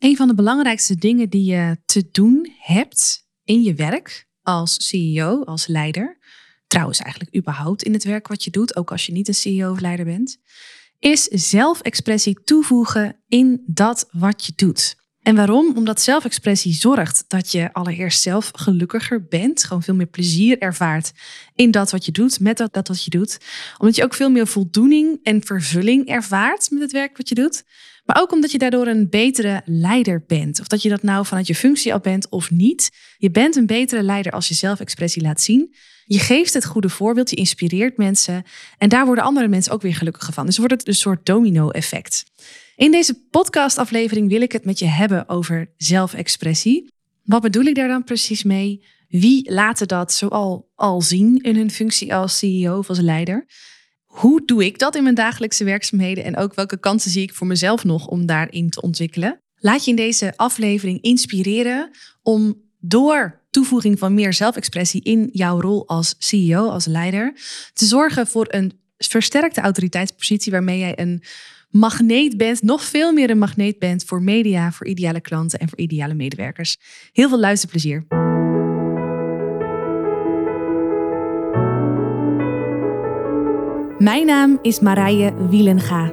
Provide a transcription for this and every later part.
Een van de belangrijkste dingen die je te doen hebt in je werk als CEO, als leider, trouwens eigenlijk überhaupt in het werk wat je doet, ook als je niet een CEO of leider bent, is zelfexpressie toevoegen in dat wat je doet. En waarom? Omdat zelfexpressie zorgt dat je allereerst zelf gelukkiger bent, gewoon veel meer plezier ervaart in dat wat je doet, met dat, dat wat je doet. Omdat je ook veel meer voldoening en vervulling ervaart met het werk wat je doet. Maar ook omdat je daardoor een betere leider bent. Of dat je dat nou vanuit je functie al bent of niet. Je bent een betere leider als je zelfexpressie laat zien. Je geeft het goede voorbeeld, je inspireert mensen. En daar worden andere mensen ook weer gelukkiger van. Dus wordt het een soort domino-effect. In deze podcastaflevering wil ik het met je hebben over zelfexpressie. Wat bedoel ik daar dan precies mee? Wie laten dat zoal al zien in hun functie als CEO of als leider? Hoe doe ik dat in mijn dagelijkse werkzaamheden en ook welke kansen zie ik voor mezelf nog om daarin te ontwikkelen? Laat je in deze aflevering inspireren om door toevoeging van meer zelfexpressie in jouw rol als CEO, als leider, te zorgen voor een versterkte autoriteitspositie waarmee jij een magneet bent, nog veel meer een magneet bent voor media, voor ideale klanten en voor ideale medewerkers. Heel veel luisterplezier. Mijn naam is Marije Wielenga.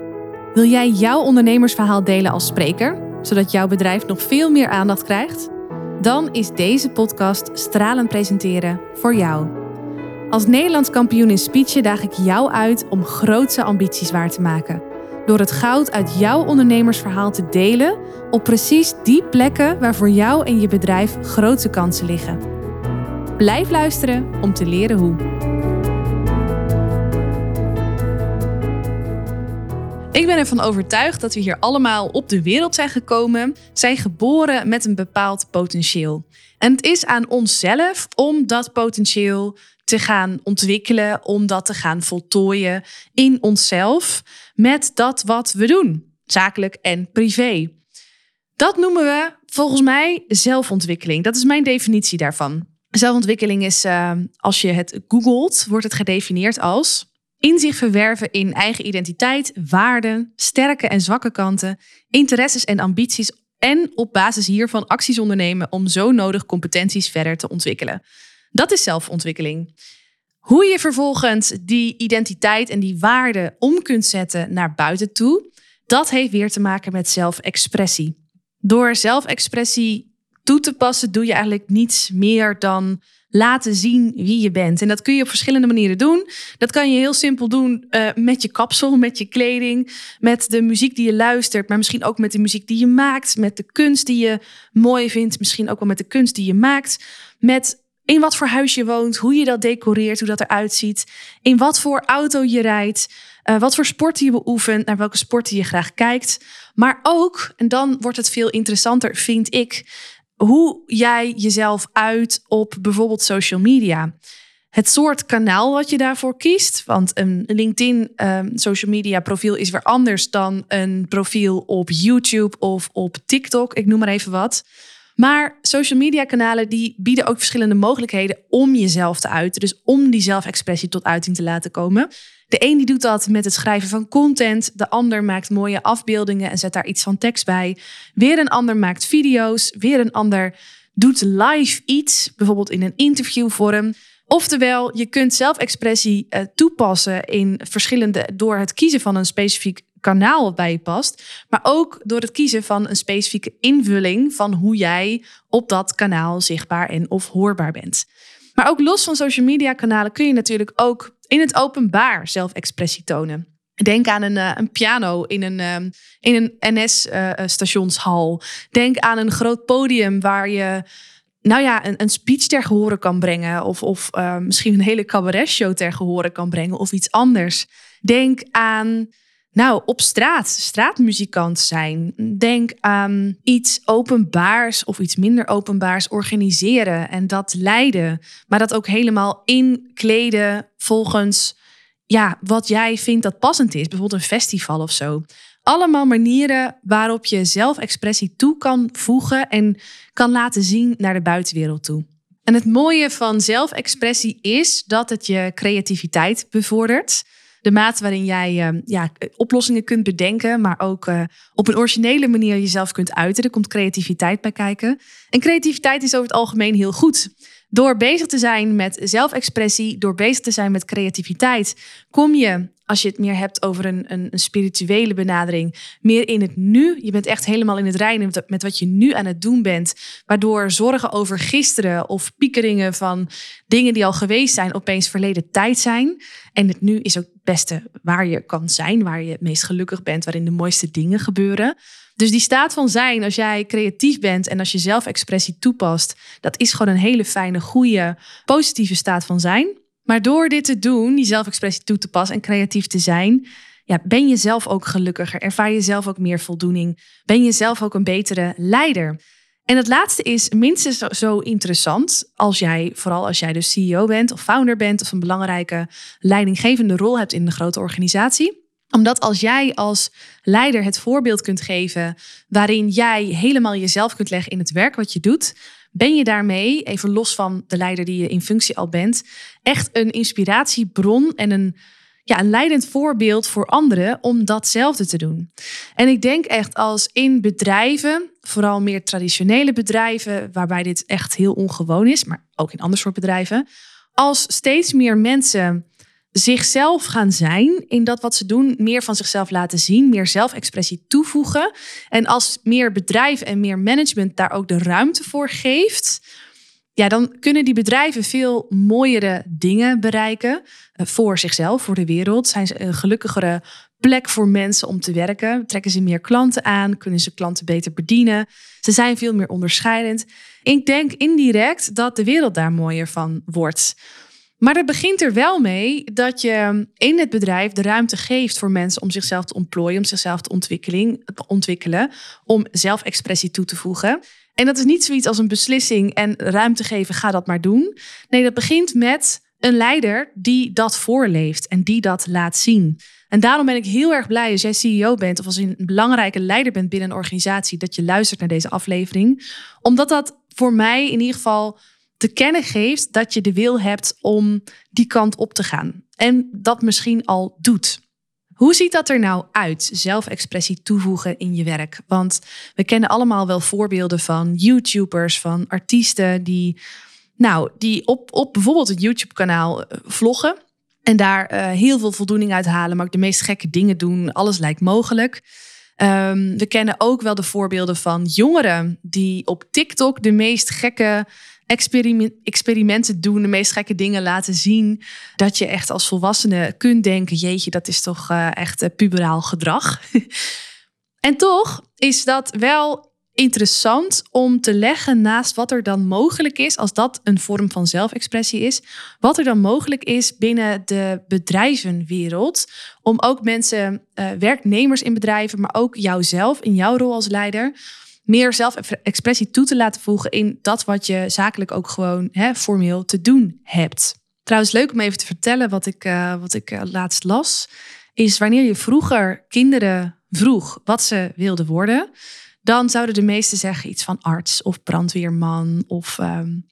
Wil jij jouw ondernemersverhaal delen als spreker, zodat jouw bedrijf nog veel meer aandacht krijgt? Dan is deze podcast Stralen Presenteren voor jou. Als Nederlands kampioen in speechen daag ik jou uit om grootse ambities waar te maken. Door het goud uit jouw ondernemersverhaal te delen op precies die plekken waar voor jou en je bedrijf grootse kansen liggen. Blijf luisteren om te leren hoe. Ik ben ervan overtuigd dat we hier allemaal op de wereld zijn gekomen, zijn geboren met een bepaald potentieel. En het is aan onszelf om dat potentieel te gaan ontwikkelen, om dat te gaan voltooien in onszelf met dat wat we doen, zakelijk en privé. Dat noemen we volgens mij zelfontwikkeling. Dat is mijn definitie daarvan. Zelfontwikkeling is, uh, als je het googelt, wordt het gedefinieerd als Inzicht verwerven in eigen identiteit, waarden, sterke en zwakke kanten, interesses en ambities en op basis hiervan acties ondernemen om zo nodig competenties verder te ontwikkelen. Dat is zelfontwikkeling. Hoe je vervolgens die identiteit en die waarden om kunt zetten naar buiten toe, dat heeft weer te maken met zelfexpressie. Door zelfexpressie toe te passen, doe je eigenlijk niets meer dan laten zien wie je bent. En dat kun je op verschillende manieren doen. Dat kan je heel simpel doen uh, met je kapsel, met je kleding, met de muziek die je luistert, maar misschien ook met de muziek die je maakt, met de kunst die je mooi vindt, misschien ook wel met de kunst die je maakt, met in wat voor huis je woont, hoe je dat decoreert, hoe dat eruit ziet, in wat voor auto je rijdt, uh, wat voor sporten je beoefent, naar welke sporten je graag kijkt. Maar ook, en dan wordt het veel interessanter, vind ik, hoe jij jezelf uit op bijvoorbeeld social media. Het soort kanaal wat je daarvoor kiest. Want een LinkedIn um, social media profiel is weer anders dan een profiel op YouTube of op TikTok. Ik noem maar even wat. Maar social media kanalen die bieden ook verschillende mogelijkheden om jezelf te uiten. Dus om die zelfexpressie tot uiting te laten komen. De een die doet dat met het schrijven van content. De ander maakt mooie afbeeldingen en zet daar iets van tekst bij. Weer een ander maakt video's. Weer een ander doet live iets, bijvoorbeeld in een interviewvorm. Oftewel, je kunt zelfexpressie uh, toepassen in verschillende door het kiezen van een specifiek kanaal wat bij je past, maar ook door het kiezen van een specifieke invulling van hoe jij op dat kanaal zichtbaar en of hoorbaar bent. Maar ook los van social media kanalen kun je natuurlijk ook in het openbaar zelfexpressie tonen. Denk aan een, uh, een piano in een, uh, in een NS-stationshal. Uh, Denk aan een groot podium waar je nou ja, een, een speech ter gehore kan brengen. Of, of misschien een hele cabaretshow ter gehore kan brengen. Of iets anders. Denk aan nou, op straat, straatmuzikant zijn. Denk aan iets openbaars of iets minder openbaars organiseren en dat leiden. Maar dat ook helemaal inkleden volgens ja, wat jij vindt dat passend is. Bijvoorbeeld een festival of zo. Allemaal manieren waarop je zelfexpressie toe kan voegen en kan laten zien naar de buitenwereld toe. En het mooie van zelfexpressie is dat het je creativiteit bevordert. De mate waarin jij uh, ja, oplossingen kunt bedenken, maar ook uh, op een originele manier jezelf kunt uiten. Er komt creativiteit bij kijken. En creativiteit is over het algemeen heel goed. Door bezig te zijn met zelfexpressie, door bezig te zijn met creativiteit, kom je, als je het meer hebt over een, een, een, spirituele benadering, meer in het nu. Je bent echt helemaal in het reinen met, met wat je nu aan het doen bent. Waardoor zorgen over gisteren of piekeringen van dingen die al geweest zijn, opeens verleden tijd zijn. En het nu is ook het beste waar je kan zijn, waar je het meest gelukkig bent, waarin de mooiste dingen gebeuren. Dus die staat van zijn, als jij creatief bent en als je zelfexpressie toepast, dat is gewoon een hele fijne, goede, positieve staat van zijn. Maar door dit te doen, die zelfexpressie toe te passen en creatief te zijn, ja, ben je zelf ook gelukkiger, ervaar je zelf ook meer voldoening, ben je zelf ook een betere leider. En het laatste is minstens zo interessant als jij, vooral als jij dus CEO bent of founder bent of een belangrijke leidinggevende rol hebt in een grote organisatie omdat als jij als leider het voorbeeld kunt geven waarin jij helemaal jezelf kunt leggen in het werk wat je doet, ben je daarmee, even los van de leider die je in functie al bent, echt een inspiratiebron en een, ja, een leidend voorbeeld voor anderen om datzelfde te doen. En ik denk echt als in bedrijven, vooral meer traditionele bedrijven, waarbij dit echt heel ongewoon is, maar ook in ander soort bedrijven, als steeds meer mensen zichzelf gaan zijn in dat wat ze doen, meer van zichzelf laten zien, meer zelfexpressie toevoegen. En als meer bedrijf en meer management daar ook de ruimte voor geeft, ja, dan kunnen die bedrijven veel mooiere dingen bereiken eh, voor zichzelf, voor de wereld. Zijn ze een gelukkigere plek voor mensen om te werken? Trekken ze meer klanten aan? Kunnen ze klanten beter bedienen? Ze zijn veel meer onderscheidend. Ik denk indirect dat de wereld daar mooier van wordt. Maar het begint er wel mee dat je in het bedrijf de ruimte geeft voor mensen om zichzelf te ontplooien, om zichzelf te ontwikkelen, om zelfexpressie toe te voegen. En dat is niet zoiets als een beslissing en ruimte geven, ga dat maar doen. Nee, dat begint met een leider die dat voorleeft en die dat laat zien. En daarom ben ik heel erg blij als jij CEO bent of als je een belangrijke leider bent binnen een organisatie, dat je luistert naar deze aflevering. Omdat dat voor mij in ieder geval te kennen geeft dat je de wil hebt om die kant op te gaan. En dat misschien al doet. Hoe ziet dat er nou uit, zelfexpressie toevoegen in je werk? Want we kennen allemaal wel voorbeelden van YouTubers, van artiesten die, nou, die op, op bijvoorbeeld het YouTube-kanaal eh, vloggen. En daar eh, heel veel voldoening uit halen, maar ook de meest gekke dingen doen. Alles lijkt mogelijk. Ehm, we kennen ook wel de voorbeelden van jongeren die op TikTok de meest gekke experimenten doen, de meest gekke dingen laten zien. Dat je echt als volwassene kunt denken: jeetje, dat is toch uh, echt uh, puberaal gedrag. en toch is dat wel interessant om te leggen naast wat er dan mogelijk is, als dat een vorm van zelfexpressie is, wat er dan mogelijk is binnen de bedrijvenwereld. Om ook mensen, uh, werknemers in bedrijven, maar ook jouzelf in jouw rol als leider meer zelfexpressie toe te laten voegen in dat wat je zakelijk ook gewoon hè, formeel te doen hebt. Trouwens, leuk om even te vertellen wat ik, uh, wat ik uh, laatst las. Is wanneer je vroeger kinderen vroeg wat ze wilden worden, dan zouden de meesten zeggen iets van arts of brandweerman of um,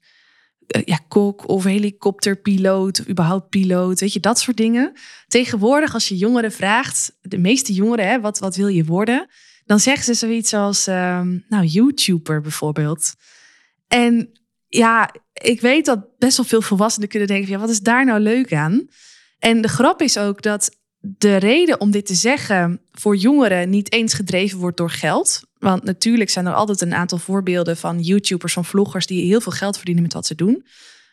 ja, kok of helikopterpiloot of überhaupt piloot, weet je, dat soort dingen. Tegenwoordig, als je jongeren vraagt, de meeste jongeren, hè, wat, wat wil je worden? Dan zeggen ze zoiets als, um, nou, YouTuber bijvoorbeeld. En ja, ik weet dat best wel veel volwassenen kunnen denken, ja, wat is daar nou leuk aan? En de grap is ook dat de reden om dit te zeggen voor jongeren niet eens gedreven wordt door geld. Want natuurlijk zijn er altijd een aantal voorbeelden van YouTubers, van vloggers die heel veel geld verdienen met wat ze doen.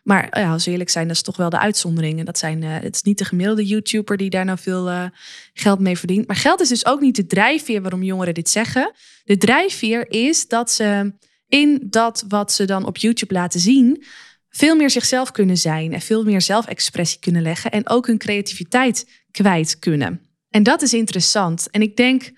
Maar ja, als we eerlijk zijn, dat is toch wel de uitzondering. En dat zijn, uh, het is niet de gemiddelde YouTuber die daar nou veel uh, geld mee verdient. Maar geld is dus ook niet de drijfveer waarom jongeren dit zeggen. De drijfveer is dat ze in dat wat ze dan op YouTube laten zien, veel meer zichzelf kunnen zijn en veel meer zelfexpressie kunnen leggen en ook hun creativiteit kwijt kunnen. En dat is interessant. En ik denk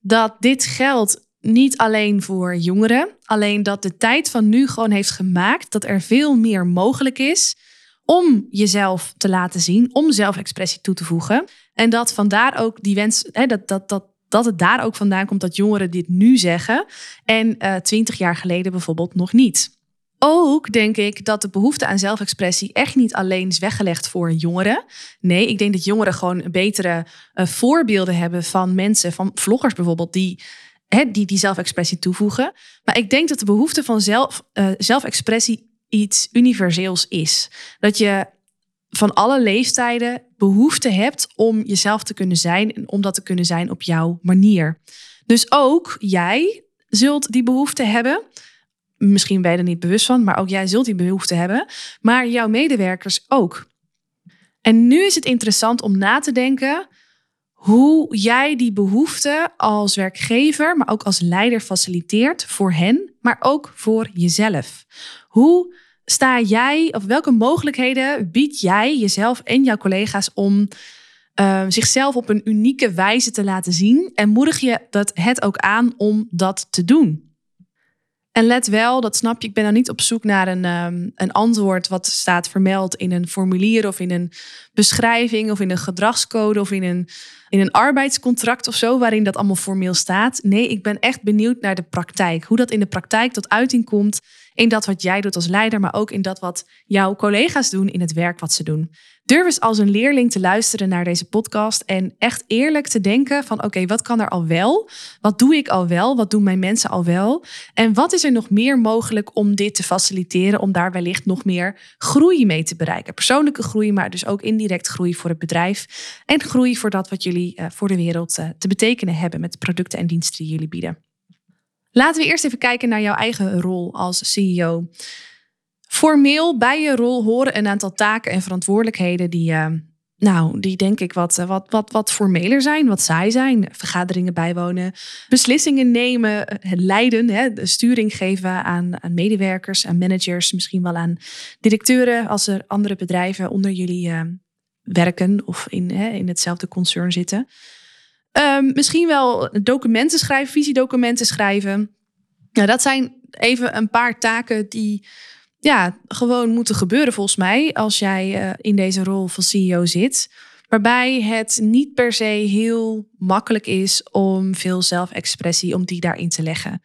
dat dit geldt niet alleen voor jongeren, alleen dat de tijd van nu gewoon heeft gemaakt dat er veel meer mogelijk is om jezelf te laten zien, om zelfexpressie toe te voegen. En dat vandaar ook die wens, hè, dat, dat, dat, dat het daar ook vandaan komt dat jongeren dit nu zeggen en eh, twintig jaar geleden bijvoorbeeld nog niet. Ook denk ik dat de behoefte aan zelfexpressie echt niet alleen is weggelegd voor jongeren. Nee, ik denk dat jongeren gewoon betere uh, voorbeelden hebben van mensen, van vloggers bijvoorbeeld, die die, die zelfexpressie toevoegen. Maar ik denk dat de behoefte van zelf, uh, zelfexpressie iets universeels is. Dat je van alle leeftijden behoefte hebt om jezelf te kunnen zijn en om dat te kunnen zijn op jouw manier. Dus ook jij zult die behoefte hebben. Misschien ben je er niet bewust van, maar ook jij zult die behoefte hebben. Maar jouw medewerkers ook. En nu is het interessant om na te denken hoe jij die behoefte als werkgever, maar ook als leider faciliteert voor hen, maar ook voor jezelf. Hoe sta jij, of welke mogelijkheden bied jij jezelf en jouw collega's om uh, zichzelf op een unieke wijze te laten zien? En moedig je dat het ook aan om dat te doen? En let wel, dat snap je, ik ben dan niet op zoek naar een, um, een antwoord wat staat vermeld in een formulier of in een beschrijving of in een gedragscode of in een, in een arbeidscontract of zo, waarin dat allemaal formeel staat. Nee, ik ben echt benieuwd naar de praktijk. Hoe dat in de praktijk tot uiting komt in dat wat jij doet als leider, maar ook in dat wat jouw collega's doen in het werk wat ze doen. Durf eens als een leerling te luisteren naar deze podcast en echt eerlijk te denken van oké, wat kan er al wel? Wat doe ik al wel? Wat doen mijn mensen al wel? En wat is er nog meer mogelijk om dit te faciliteren, om daar wellicht nog meer groei mee te bereiken? Persoonlijke groei, maar dus ook indirect groei voor het bedrijf en groei voor dat wat jullie uh, voor de wereld uh, te betekenen hebben met de producten en diensten die jullie bieden. Laten we eerst even kijken naar jouw eigen rol als CEO. Formeel bij je rol horen een aantal taken en verantwoordelijkheden die, uh, nou, die denk ik wat, wat, wat, wat formeler zijn, wat saai zijn. Vergaderingen bijwonen, beslissingen nemen, leiden, hè, sturing geven aan, aan medewerkers, aan managers, misschien wel aan directeuren als er andere bedrijven onder jullie werken of in, hè, in hetzelfde concern zitten. Um, misschien wel documenten schrijven, visiedocumenten schrijven. Nou, dat zijn even een paar taken die ja, gewoon moeten gebeuren volgens mij als jij uh, in deze rol van CEO zit. Waarbij het niet per se heel makkelijk is om veel zelfexpressie, om die daarin te leggen.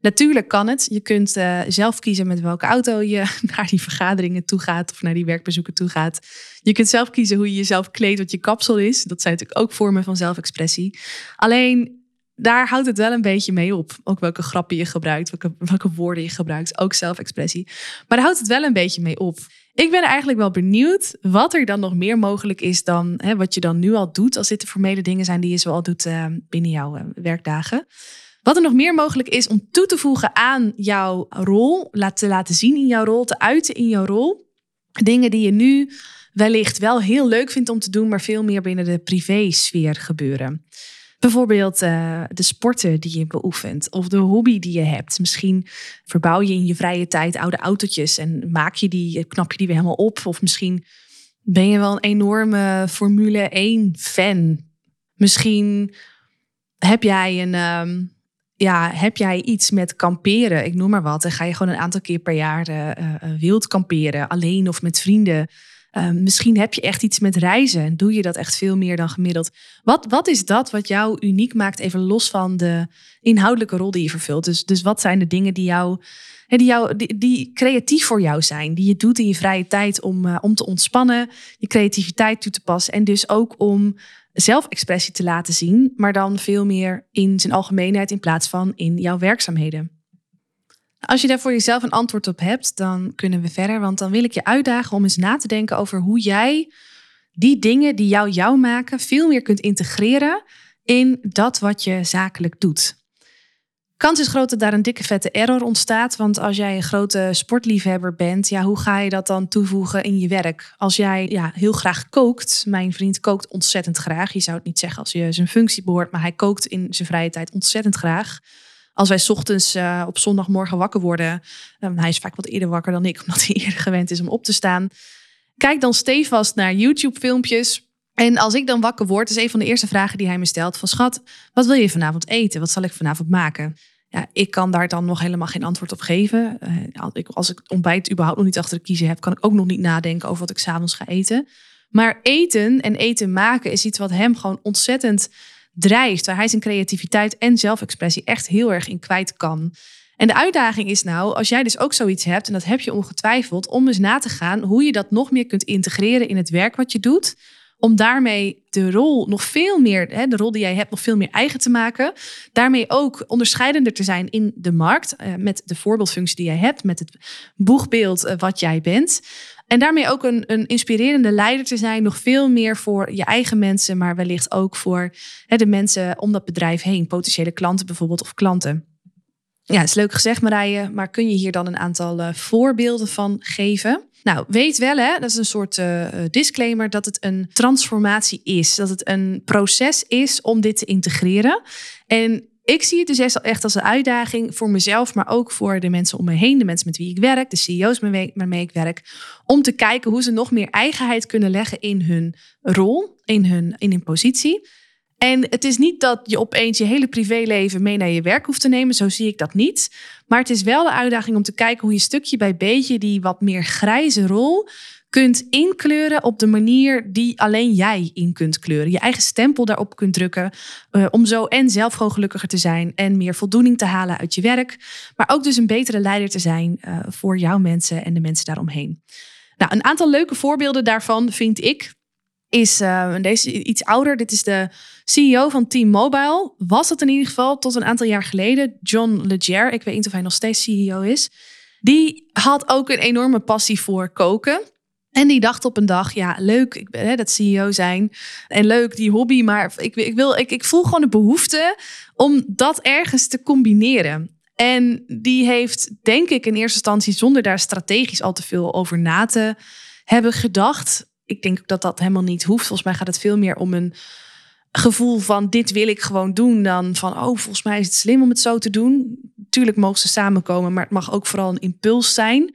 Natuurlijk kan het. Je kunt uh, zelf kiezen met welke auto je naar die vergaderingen toe gaat of naar die werkbezoeken toe gaat. Je kunt zelf kiezen hoe je jezelf kleedt, wat je kapsel is. Dat zijn natuurlijk ook vormen van zelfexpressie. Alleen daar houdt het wel een beetje mee op. Ook welke grappen je gebruikt, welke, welke woorden je gebruikt. Ook zelfexpressie. Maar daar houdt het wel een beetje mee op. Ik ben eigenlijk wel benieuwd wat er dan nog meer mogelijk is dan hè, wat je dan nu al doet. Als dit de formele dingen zijn die je zoal doet uh, binnen jouw uh, werkdagen. Wat er nog meer mogelijk is om toe te voegen aan jouw rol, te laten zien in jouw rol, te uiten in jouw rol. Dingen die je nu wellicht wel heel leuk vindt om te doen, maar veel meer binnen de privésfeer gebeuren. Bijvoorbeeld uh, de sporten die je beoefent of de hobby die je hebt. Misschien verbouw je in je vrije tijd oude autootjes en maak je die, knap je die weer helemaal op. Of misschien ben je wel een enorme Formule 1 fan. Misschien heb jij een, um, ja, heb jij iets met kamperen? Ik noem maar wat. En ga je gewoon een aantal keer per jaar uh, wild kamperen, alleen of met vrienden. Uh, misschien heb je echt iets met reizen en doe je dat echt veel meer dan gemiddeld. Wat, wat is dat wat jou uniek maakt, even los van de inhoudelijke rol die je vervult? Dus, dus wat zijn de dingen die jou, die, jou die, die creatief voor jou zijn, die je doet in je vrije tijd om, om te ontspannen, je creativiteit toe te passen en dus ook om zelfexpressie te laten zien, maar dan veel meer in zijn algemeenheid in plaats van in jouw werkzaamheden. Als je daar voor jezelf een antwoord op hebt, dan kunnen we verder. Want dan wil ik je uitdagen om eens na te denken over hoe jij die dingen die jou jou maken, veel meer kunt integreren in dat wat je zakelijk doet. Kans is groot dat daar een dikke vette error ontstaat. Want als jij een grote sportliefhebber bent, ja, hoe ga je dat dan toevoegen in je werk? Als jij ja, heel graag kookt, mijn vriend kookt ontzettend graag. Je zou het niet zeggen als je zijn functie behoort, maar hij kookt in zijn vrije tijd ontzettend graag. Als wij ochtends uh, op zondagmorgen wakker worden, um, hij is vaak wat eerder wakker dan ik, omdat hij eerder gewend is om op te staan. Kijk dan stevast naar YouTube-filmpjes. En als ik dan wakker word, is een van de eerste vragen die hij me stelt: van schat, wat wil je vanavond eten? Wat zal ik vanavond maken? Ja, ik kan daar dan nog helemaal geen antwoord op geven. Uh, als ik ontbijt überhaupt nog niet achter de kiezen heb, kan ik ook nog niet nadenken over wat ik s'avonds ga eten. Maar eten en eten maken is iets wat hem gewoon ontzettend drijft, waar hij zijn creativiteit en zelfexpressie echt heel erg in kwijt kan. En de uitdaging is nou, als jij dus ook zoiets hebt, en dat heb je ongetwijfeld, om eens na te gaan hoe je dat nog meer kunt integreren in het werk wat je doet. Om daarmee de rol nog veel meer, hè, de rol die jij hebt, nog veel meer eigen te maken. Daarmee ook onderscheidender te zijn in de markt. Eh, met de voorbeeldfunctie die jij hebt, met het boegbeeld eh, wat jij bent. En daarmee ook een, een inspirerende leider te zijn, nog veel meer voor je eigen mensen, maar wellicht ook voor hè, de mensen om dat bedrijf heen, potentiële klanten bijvoorbeeld of klanten. Ja, is leuk gezegd Marije, maar kun je hier dan een aantal uh, voorbeelden van geven? Nou, weet wel, hè, dat is een soort uh, disclaimer, dat het een transformatie is. Dat het een proces is om dit te integreren. En ik zie het dus echt als een uitdaging voor mezelf, maar ook voor de mensen om me heen, de mensen met wie ik werk, de CEO's waarmee ik werk, om te kijken hoe ze nog meer eigenheid kunnen leggen in hun rol, in hun, in hun positie. En het is niet dat je opeens je hele privéleven mee naar je werk hoeft te nemen, zo zie ik dat niet. Maar het is wel de uitdaging om te kijken hoe je stukje bij beetje die wat meer grijze rol kunt inkleuren op de manier die alleen jij in kunt kleuren. Je eigen stempel daarop kunt drukken. Uh, om zo en zelf gewoon gelukkiger te zijn en meer voldoening te halen uit je werk. Maar ook dus een betere leider te zijn uh, voor jouw mensen en de mensen daaromheen. Nou, een aantal leuke voorbeelden daarvan vind ik. Is uh, deze iets ouder. Dit is de CEO van T-Mobile. Was dat in ieder geval tot een aantal jaar geleden. John Legere. Ik weet niet of hij nog steeds CEO is. Die had ook een enorme passie voor koken. En die dacht op een dag, ja, leuk ik ben, hè, dat CEO zijn. En leuk die hobby, maar ik, ik, wil, ik, ik voel gewoon de behoefte om dat ergens te combineren. En die heeft, denk ik, in eerste instantie, zonder daar strategisch al te veel over na te hebben gedacht. Ik denk ook dat dat helemaal niet hoeft. Volgens mij gaat het veel meer om een gevoel van dit wil ik gewoon doen. Dan van, oh, volgens mij is het slim om het zo te doen. Tuurlijk mogen ze samenkomen, maar het mag ook vooral een impuls zijn.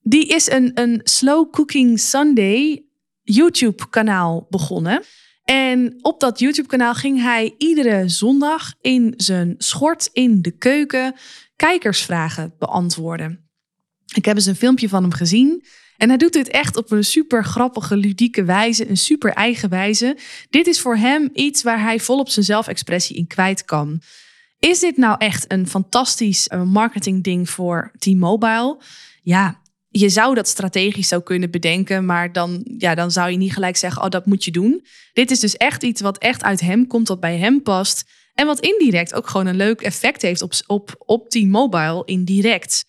Die is een, een Slow Cooking Sunday YouTube kanaal begonnen. En op dat YouTube kanaal ging hij iedere zondag in zijn schort in de keuken kijkersvragen beantwoorden. Ik heb eens een filmpje van hem gezien. En hij doet dit echt op een super grappige, ludieke wijze, een super eigen wijze. Dit is voor hem iets waar hij volop zijn zelfexpressie in kwijt kan. Is dit nou echt een fantastisch eh, marketingding voor T-Mobile? Ja, je zou dat strategisch zo kunnen bedenken, maar dan, ja, dan zou je niet gelijk zeggen, oh, dat moet je doen. Dit is dus echt iets wat echt uit hem komt, wat bij hem past. En wat indirect ook gewoon een leuk effect heeft op, op, op T-Mobile indirect.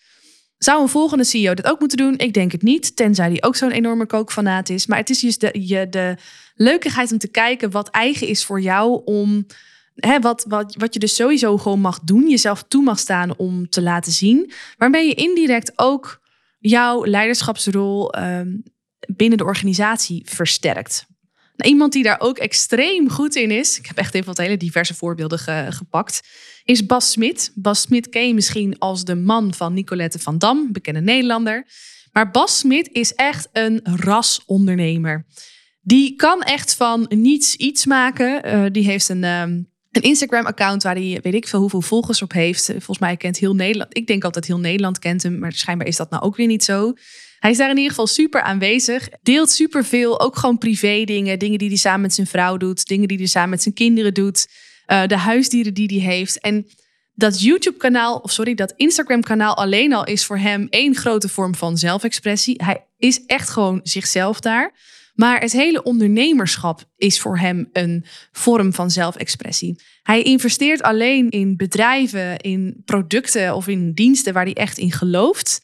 Zou een volgende CEO dat ook moeten doen? Ik denk het niet, tenzij hij ook zo'n enorme kookfanaat is. Maar het is dus de, je, de leukigheid om te kijken wat eigen is voor jou om... Hè, wat, wat, wat je dus sowieso gewoon mag doen, jezelf toe mag staan om te laten zien. Waarmee je indirect ook jouw leiderschapsrol ehm, binnen de organisatie versterkt. Nou, iemand die daar ook extreem goed in is, ik heb echt even wat hele diverse voorbeelden gepakt, is Bas Smit. Bas Smit ken je misschien als de man van Nicolette van Dam, bekende Nederlander. Maar Bas Smit is echt een rasondernemer. Die kan echt van niets iets maken. Uh, die heeft een, ehm, een Instagram-account waar hij weet ik veel hoeveel volgers op heeft. Volgens mij kent heel Nederland. Ik denk altijd heel Nederland kent hem, maar schijnbaar is dat nou ook weer niet zo. Hij is daar in ieder geval super aanwezig. Deelt super veel, ook gewoon privé dingen. Dingen die hij samen met zijn vrouw doet. Dingen die hij samen met zijn kinderen doet. Uh, de huisdieren die hij heeft. En dat YouTube-kanaal, of sorry, dat Instagram-kanaal alleen al is voor hem één grote vorm van zelfexpressie. Hij is echt gewoon zichzelf daar. Maar het hele ondernemerschap is voor hem een vorm van zelfexpressie. Hij investeert alleen in bedrijven, in producten of in diensten waar hij echt in gelooft.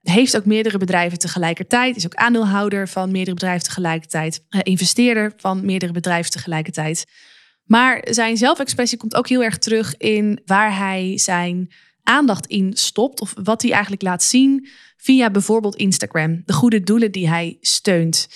Heeft ook meerdere bedrijven tegelijkertijd. Is ook aandeelhouder van meerdere bedrijven tegelijkertijd. Investeerder van meerdere bedrijven tegelijkertijd. Maar zijn zelfexpressie komt ook heel erg terug in waar hij zijn aandacht in stopt. Of wat hij eigenlijk laat zien via bijvoorbeeld Instagram. De goede doelen die hij steunt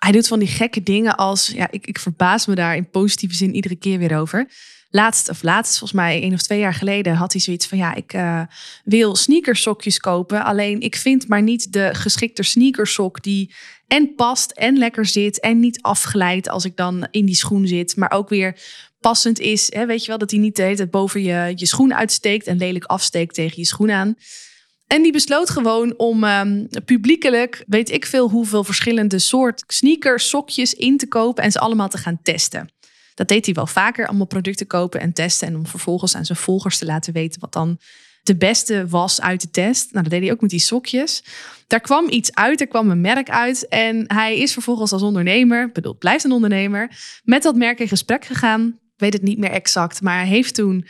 hij doet van die gekke dingen als, ja, ik, ik verbaas me daar in positieve zin iedere keer weer over. Laatst, of laatst, volgens mij één of twee jaar geleden, had hij zoiets van: ja, ik uh, wil sneakersokjes kopen. Alleen ik vind maar niet de geschikte sneakersok die en past en lekker zit en niet afglijdt als ik dan in die schoen zit. Maar ook weer passend is. Hè, weet je wel, dat hij niet de boven je, je schoen uitsteekt en lelijk afsteekt tegen je schoen aan. En die besloot gewoon om um, publiekelijk, weet ik veel hoeveel verschillende soort sneakers, sokjes in te kopen en ze allemaal te gaan testen. Dat deed hij wel vaker, allemaal producten kopen en testen. En om vervolgens aan zijn volgers te laten weten wat dan de beste was uit de test. Nou, dat deed hij ook met die sokjes. Daar kwam iets uit, er kwam een merk uit. En hij is vervolgens als ondernemer, bedoel, blijft een ondernemer, met dat merk in gesprek gegaan weet het niet meer exact. Maar heeft toen.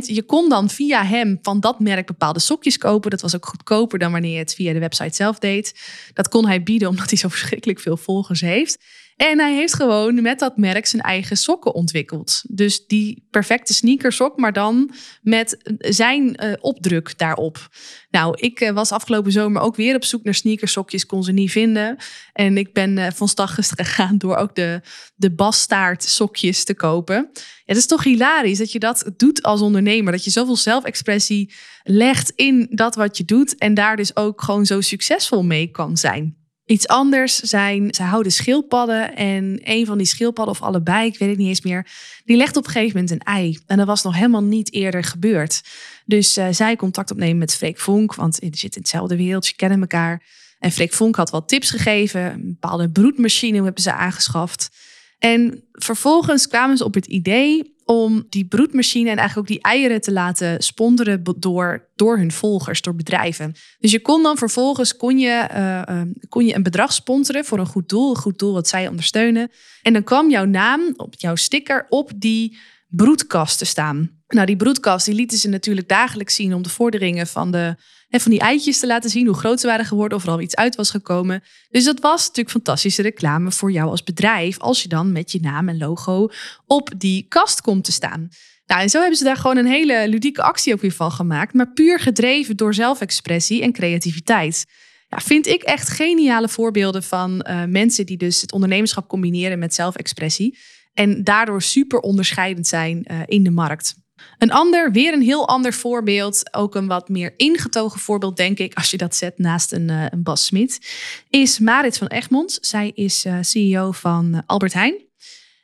Je kon dan via hem van dat merk bepaalde sokjes kopen. Dat was ook goedkoper dan wanneer je het via de website zelf deed. Dat kon hij bieden omdat hij zo verschrikkelijk veel volgers heeft. En hij heeft gewoon met dat merk zijn eigen sokken ontwikkeld. Dus die perfecte sneakersok, maar dan met zijn uh, opdruk daarop. Nou, ik uh, was afgelopen zomer ook weer op zoek naar sneakersokjes, kon ze niet vinden. En ik ben uh, van start gegaan door ook de, de basstaart sokjes te kopen. Het is toch hilarisch dat je dat doet als ondernemer. Dat je zoveel zelfexpressie legt in dat wat je doet. En daar dus ook gewoon zo succesvol mee kan zijn. Iets anders zijn, ze houden schildpadden en een van die schildpadden of allebei, ik weet het niet eens meer, die legt op een gegeven moment een ei. En dat was nog helemaal niet eerder gebeurd. Dus uh, zij contact opnemen met Freek Vonk, want die zit in hetzelfde wereldje, kennen elkaar. En Freek Vonk had wat tips gegeven, een bepaalde broedmachine hebben ze aangeschaft. En vervolgens kwamen ze op het idee om die broedmachine en eigenlijk ook die eieren te laten sponsoren door, door hun volgers, door bedrijven. Dus je kon dan vervolgens kon je, uh, uh, kon je een bedrag sponsoren voor een goed doel, een goed doel wat zij ondersteunen. En dan kwam jouw naam op jouw sticker op die broedkast te staan. Nou, die broedkast die lieten ze natuurlijk dagelijks zien om de vorderingen van, de, hè, van die eitjes te laten zien, hoe groot ze waren geworden of er al iets uit was gekomen. Dus dat was natuurlijk fantastische reclame voor jou als bedrijf, als je dan met je naam en logo op die kast komt te staan. Nou, en zo hebben ze daar gewoon een hele ludieke actie ook weer van gemaakt, maar puur gedreven door zelfexpressie en creativiteit. Ja, vind ik echt geniale voorbeelden van uh, mensen die dus het ondernemerschap combineren met zelfexpressie. En daardoor super onderscheidend zijn uh, in de markt. Een ander, weer een heel ander voorbeeld, ook een wat meer ingetogen voorbeeld, denk ik, als je dat zet naast een, uh, een Bas Smit, is Marit van Egmond. Zij is uh, CEO van Albert Heijn.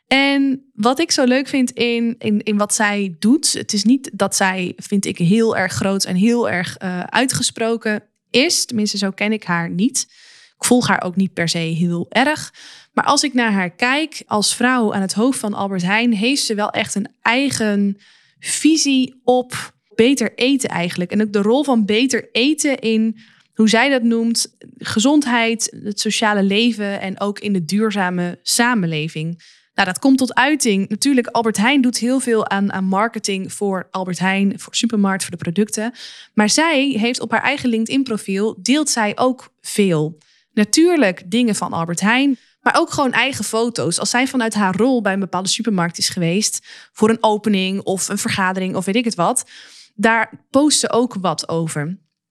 En wat ik zo leuk vind in, in, in wat zij doet, het is niet dat zij, vind ik, heel erg groot en heel erg uitgesproken is. Tenminste, zo ken ik haar niet. Ik volg haar ook niet per se heel erg. Maar als ik naar haar kijk, als vrouw aan het hoofd van Albert Heijn, heeft ze wel echt een eigen visie op beter eten eigenlijk. En ook de rol van beter eten in hoe zij dat noemt, gezondheid, het sociale leven en ook in de duurzame samenleving. Nou, dat komt tot uiting. Natuurlijk, Albert Heijn doet heel veel aan, aan marketing voor Albert Heijn, voor supermarkt, voor de producten. Maar zij heeft op haar eigen LinkedIn-profiel, deelt zij ook veel. Natuurlijk dingen van Albert Heijn, maar ook gewoon eigen foto's. Als zij vanuit haar rol bij een bepaalde supermarkt is geweest voor een opening of een vergadering of weet ik het wat, daar post ze ook wat over.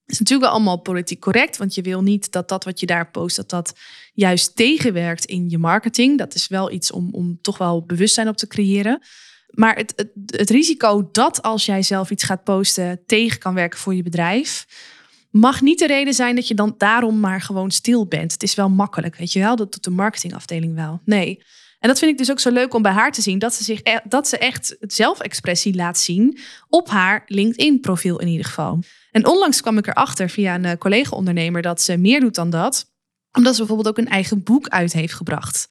Het is natuurlijk allemaal politiek correct, want je wil niet dat dat wat je daar post, dat dat juist tegenwerkt in je marketing. Dat is wel iets om, om toch wel bewustzijn op te creëren. Maar het, het, het risico dat als jij zelf iets gaat posten tegen kan werken voor je bedrijf, mag niet de reden zijn dat je dan daarom maar gewoon stil bent. Het is wel makkelijk, weet je wel? Dat doet de marketingafdeling wel. Nee. En dat vind ik dus ook zo leuk om bij haar te zien. Dat ze, zich e dat ze echt zelfexpressie laat zien op haar LinkedIn-profiel in ieder geval. En onlangs kwam ik erachter via een eh, collega-ondernemer dat ze meer doet dan dat. Omdat ze bijvoorbeeld ook een eigen boek uit heeft gebracht.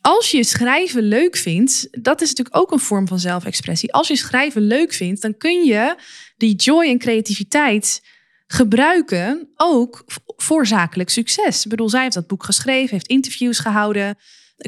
Als je schrijven leuk vindt, dat is natuurlijk ook een vorm van zelfexpressie. Als je schrijven leuk vindt, dan kun je die joy en creativiteit gebruiken ook voor zakelijk succes. Ik bedoel, zij heeft dat boek geschreven, heeft interviews gehouden,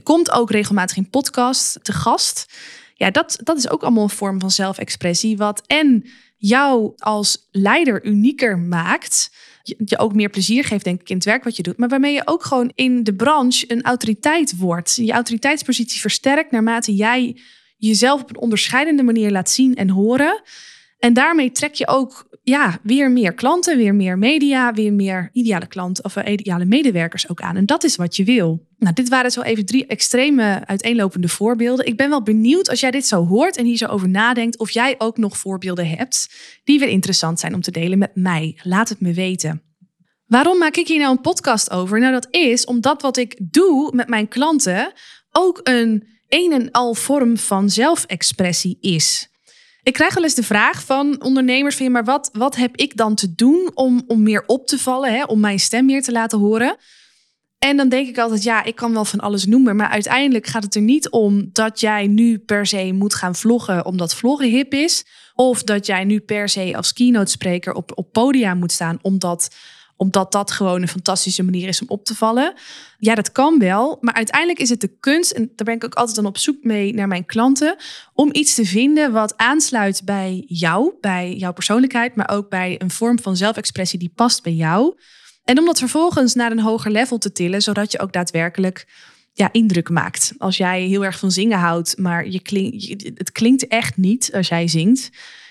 komt ook regelmatig in podcast te gast. Ja, dat, dat is ook allemaal een vorm van zelfexpressie, wat en jou als leider unieker maakt, je ook meer plezier geeft, denk ik, in het werk wat je doet, maar waarmee je ook gewoon in de branche een autoriteit wordt. Je autoriteitspositie versterkt naarmate jij jezelf op een onderscheidende manier laat zien en horen. En daarmee trek je ook ja, weer meer klanten, weer meer media, weer meer ideale klanten of eh, ideale medewerkers ook aan. En dat is wat je wil. Nou, dit waren zo even drie extreme uiteenlopende voorbeelden. Ik ben wel benieuwd als jij dit zo hoort en hier zo over nadenkt, of jij ook nog voorbeelden hebt die weer interessant zijn om te delen met mij. Laat het me weten. Waarom maak ik hier nou een podcast over? Nou, dat is omdat wat ik doe met mijn klanten ook een een en al vorm van zelfexpressie is. Ik krijg wel eens de vraag van ondernemers: van, maar wat, wat heb ik dan te doen om, om meer op te vallen, hè, om mijn stem meer te laten horen? En dan denk ik altijd, ja, ik kan wel van alles noemen. Maar uiteindelijk gaat het er niet om dat jij nu per se moet gaan vloggen omdat vloggen hip is. Of dat jij nu per se als keynote spreker op, op podia moet staan omdat omdat dat gewoon een fantastische manier is om op te vallen. Ja, dat kan wel. Maar uiteindelijk is het de kunst, en daar ben ik ook altijd dan op zoek mee naar mijn klanten, om iets te vinden wat aansluit bij jou, bij jouw persoonlijkheid, maar ook bij een vorm van zelfexpressie die past bij jou. En om dat vervolgens naar een hoger level te tillen, zodat je ook daadwerkelijk ja, indruk maakt. Als jij heel erg van zingen houdt, maar je klink, het klinkt echt niet als jij zingt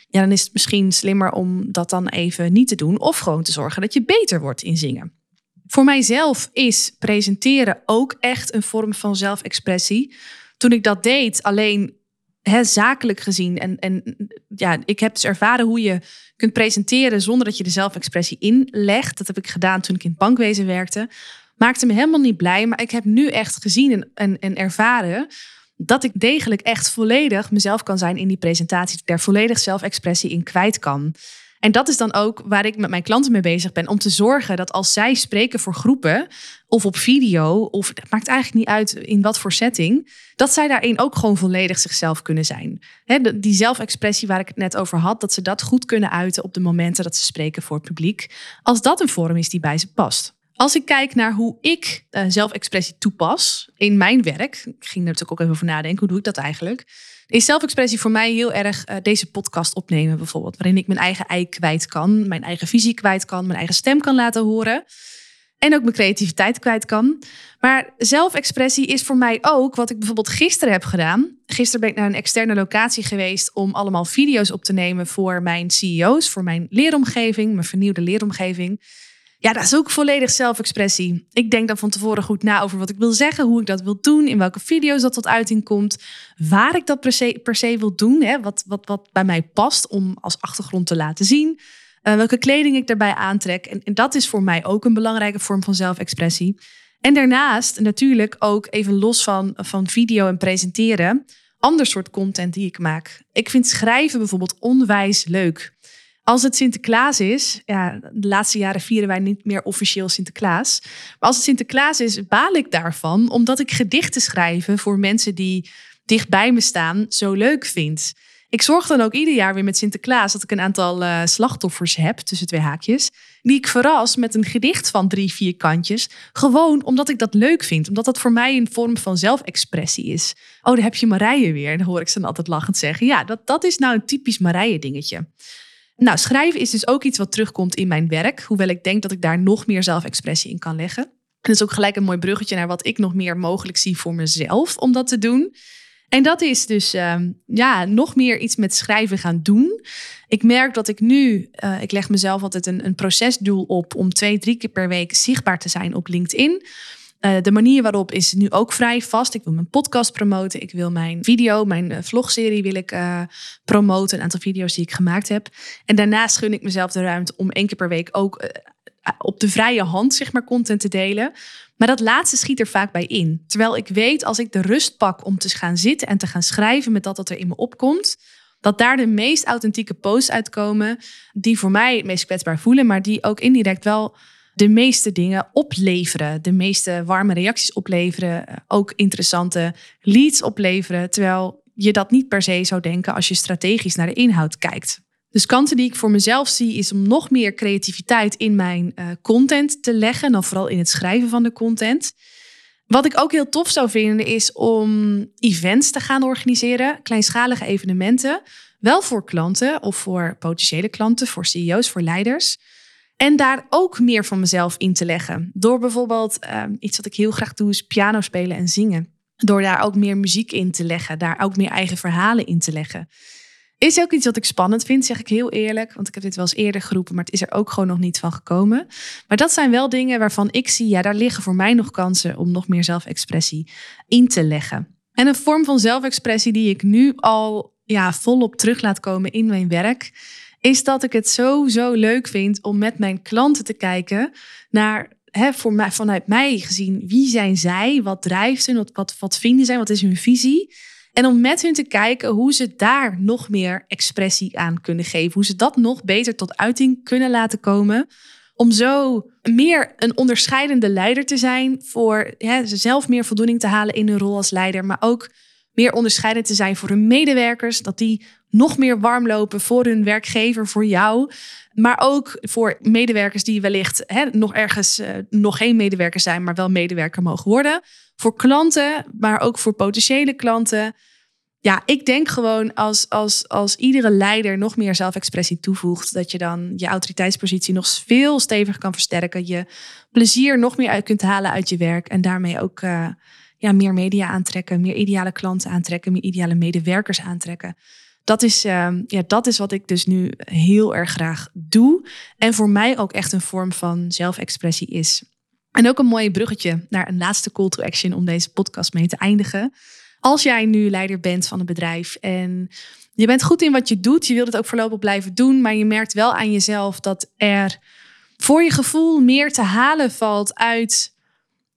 ja, dan is het misschien slimmer om dat dan even niet te doen. Of gewoon te zorgen dat je beter wordt in zingen. Voor mijzelf is presenteren ook echt een vorm van zelfexpressie. Toen ik dat deed, alleen zakelijk gezien. En, en ja, ik heb dus ervaren hoe je kunt presenteren zonder dat je de zelfexpressie inlegt. Dat heb ik gedaan toen ik in het bankwezen werkte. Maakte me helemaal niet blij, maar ik heb nu echt gezien en, en, en ervaren dat ik degelijk echt volledig mezelf kan zijn in die presentatie. Daar volledig zelfexpressie in kwijt kan. En dat is dan ook waar ik met mijn klanten mee bezig ben. Om te zorgen dat als zij spreken voor groepen of op video, of het maakt eigenlijk niet uit in wat voor setting, dat zij daarin ook gewoon volledig zichzelf kunnen zijn. die zelfexpressie waar ik het net over had, dat ze dat goed kunnen uiten op de momenten dat ze spreken voor het publiek. Als dat een vorm is die bij ze past. Als ik kijk naar hoe ik uh, zelfexpressie toepas in mijn werk, ik ging er natuurlijk ook even over nadenken, hoe doe ik dat eigenlijk? Is zelfexpressie voor mij heel erg uh, deze podcast opnemen bijvoorbeeld, waarin ik mijn eigen ei kwijt kan, mijn eigen visie kwijt kan, mijn eigen stem kan laten horen en ook mijn creativiteit kwijt kan. Maar zelfexpressie is voor mij ook wat ik bijvoorbeeld gisteren heb gedaan. Gisteren ben ik naar een externe locatie geweest om allemaal video's op te nemen voor mijn CEO's, voor mijn leeromgeving, mijn vernieuwde leeromgeving. Ja, dat is ook volledig zelfexpressie. Ik denk dan van tevoren goed na over wat ik wil zeggen, hoe ik dat wil doen, in welke video's dat tot uiting komt, waar ik dat per se, per se wil doen, hè, wat, wat, wat bij mij past om als achtergrond te laten zien, uh, welke kleding ik daarbij aantrek. En, en dat is voor mij ook een belangrijke vorm van zelfexpressie. En daarnaast natuurlijk ook even los van, van video en presenteren, ander soort content die ik maak. Ik vind schrijven bijvoorbeeld onwijs leuk. Als het Sinterklaas is, ja, de laatste jaren vieren wij niet meer officieel Sinterklaas. Maar als het Sinterklaas is, baal ik daarvan, omdat ik gedichten schrijven voor mensen die dicht bij me staan zo leuk vind. Ik zorg dan ook ieder jaar weer met Sinterklaas dat ik een aantal uh, slachtoffers heb, tussen twee haakjes, die ik verras met een gedicht van drie, vier kantjes. Gewoon omdat ik dat leuk vind, omdat dat voor mij een vorm van zelfexpressie is. Oh, daar heb je Marije weer, dan hoor ik ze dan altijd lachend zeggen. Ja, dat, dat is nou een typisch Marije dingetje. Nou, schrijven is dus ook iets wat terugkomt in mijn werk. Hoewel ik denk dat ik daar nog meer zelfexpressie in kan leggen. En dat is ook gelijk een mooi bruggetje naar wat ik nog meer mogelijk zie voor mezelf om dat te doen. En dat is dus ehm, ja, nog meer iets met schrijven gaan doen. Ik merk dat ik nu, uh, ik leg mezelf altijd een, een procesdoel op om twee, drie keer per week zichtbaar te zijn op LinkedIn. Uh, de manier waarop is nu ook vrij vast. Ik wil mijn podcast promoten. Ik wil mijn video, mijn uh, vlogserie wil ik uh, promoten. Een aantal video's die ik gemaakt heb. En daarnaast gun ik mezelf de ruimte om één keer per week ook op de vrije hand zeg maar content te delen. Maar dat laatste schiet er vaak bij in. Terwijl ik weet als ik de rust pak om te gaan zitten en te gaan schrijven met dat wat er in me opkomt, dat daar de meest authentieke posts uitkomen die voor mij het meest kwetsbaar voelen, maar die ook indirect wel de meeste dingen opleveren. De meeste warme reacties opleveren. Eh, ook interessante leads opleveren. Terwijl je dat niet per se zou denken als je strategisch naar de inhoud kijkt. Dus kansen die ik voor mezelf zie is om nog meer creativiteit in mijn uh, content te leggen. Dan vooral in het schrijven van de content. Wat ik ook heel tof zou vinden is om events te gaan organiseren. Kleinschalige evenementen. Wel voor klanten of voor potentiële klanten, voor CEO's, voor leiders. En daar ook meer van mezelf in te leggen. Door bijvoorbeeld ehm, iets wat ik heel graag doe, is piano spelen en zingen. Door daar ook meer muziek in te leggen, daar ook meer eigen verhalen in te leggen. Is ook iets wat ik spannend vind, zeg ik heel eerlijk. Want ik heb dit wel eens eerder geroepen, maar het is er ook gewoon nog niet van gekomen. Maar dat zijn wel dingen waarvan ik zie, ja, daar liggen voor mij nog kansen om nog meer zelfexpressie in te leggen. En een vorm van zelfexpressie die ik nu al ja, volop terug laat komen in mijn werk, is dat ik het zo, zo leuk vind om met mijn klanten te kijken naar, hè, voor mij, vanuit mij gezien, wie zijn zij? Wat drijft ze? Wat, wat, wat vinden zij? Wat is hun visie? En om met hun te kijken hoe ze daar nog meer expressie aan kunnen geven. Hoe ze dat nog beter tot uiting kunnen laten komen. Om zo meer een onderscheidende leider te zijn. Voor hè, zelf meer voldoening te halen in hun rol als leider. Maar ook meer onderscheidend te zijn voor hun medewerkers. Dat die nog meer warm lopen voor hun werkgever, voor jou. Maar ook voor medewerkers die wellicht hè, nog ergens uh, nog geen medewerker zijn, maar wel medewerker mogen worden. Voor klanten, maar ook voor potentiële klanten. Ja, ik denk gewoon als, als, als iedere leider nog meer zelfexpressie toevoegt, dat je dan je autoriteitspositie nog veel steviger kan versterken. Je plezier nog meer uit kunt halen uit je werk en daarmee ook uh, ja, meer media aantrekken, meer ideale klanten aantrekken, meer ideale medewerkers aantrekken dat is, ehm, ja, dat is wat ik dus nu heel erg graag doe. En voor mij ook echt een vorm van zelfexpressie is. En ook een mooi bruggetje naar een laatste call to action om deze podcast mee te eindigen. Als jij nu leider bent van een bedrijf en je bent goed in wat je doet, je wilt het ook voorlopig blijven doen, maar je merkt wel aan jezelf dat er voor je gevoel meer te halen valt uit,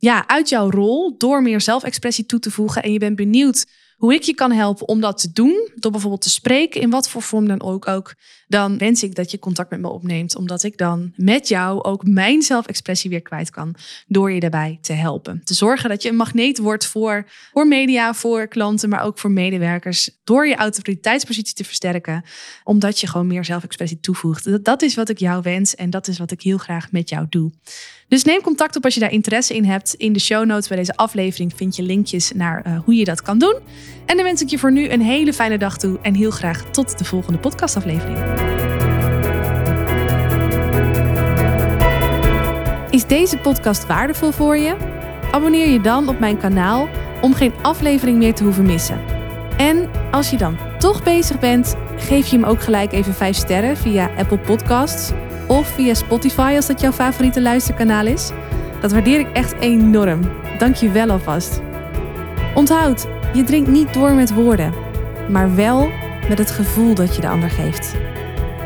ja, uit jouw rol door meer zelfexpressie toe te voegen. En je bent benieuwd hoe ik je kan helpen om dat te doen, door bijvoorbeeld te spreken, in wat voor vorm dan ook, ook dan wens ik dat je contact met me opneemt, omdat ik dan met jou ook mijn zelfexpressie weer kwijt kan, door je daarbij te helpen. Te zorgen dat je een magneet wordt voor, voor media, voor klanten, maar ook voor medewerkers, door je autoriteitspositie te versterken, omdat je gewoon meer zelfexpressie toevoegt. Dat, is wat ik jou wens en dat is wat ik heel graag met jou doe. Dus neem contact op als je daar interesse in hebt. In de show notes bij deze aflevering vind je linkjes naar uh, hoe je dat kan doen. En dan wens ik je voor nu een hele fijne dag toe en heel graag tot de volgende podcastaflevering. Is deze podcast waardevol voor je? Abonneer je dan op mijn kanaal om geen aflevering meer te hoeven missen. En als je dan toch bezig bent, geef je hem ook gelijk even 5 sterren via Apple Podcasts of via Spotify als dat jouw favoriete luisterkanaal is. Dat waardeer ik echt enorm. Dank je wel alvast. Onthoud, je drinkt niet door met woorden, maar wel met het gevoel dat je de ander geeft.